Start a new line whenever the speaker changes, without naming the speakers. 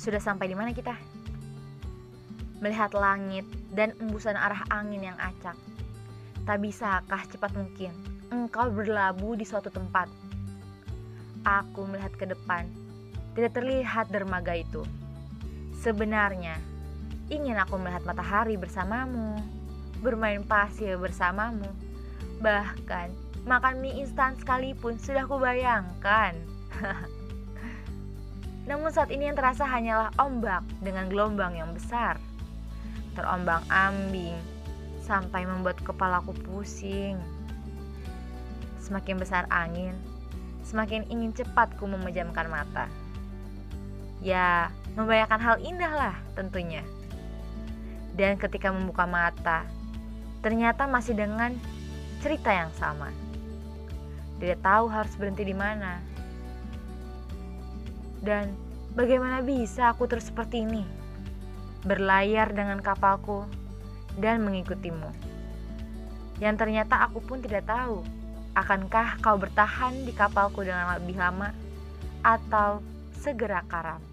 Sudah sampai di mana kita? Melihat langit dan embusan arah angin yang acak. Tak bisakah cepat mungkin engkau berlabuh di suatu tempat? Aku melihat ke depan, tidak terlihat dermaga itu. Sebenarnya, ingin aku melihat matahari bersamamu, bermain pasir bersamamu, bahkan makan mie instan sekalipun sudah kubayangkan. Namun saat ini yang terasa hanyalah ombak dengan gelombang yang besar. Terombang ambing sampai membuat kepalaku pusing. Semakin besar angin, semakin ingin cepat ku memejamkan mata. Ya, membayangkan hal indah lah tentunya. Dan ketika membuka mata, ternyata masih dengan cerita yang sama. Tidak tahu harus berhenti di mana. Dan bagaimana bisa aku terus seperti ini? Berlayar dengan kapalku dan mengikutimu. Yang ternyata aku pun tidak tahu, akankah kau bertahan di kapalku dengan lebih lama atau segera karam?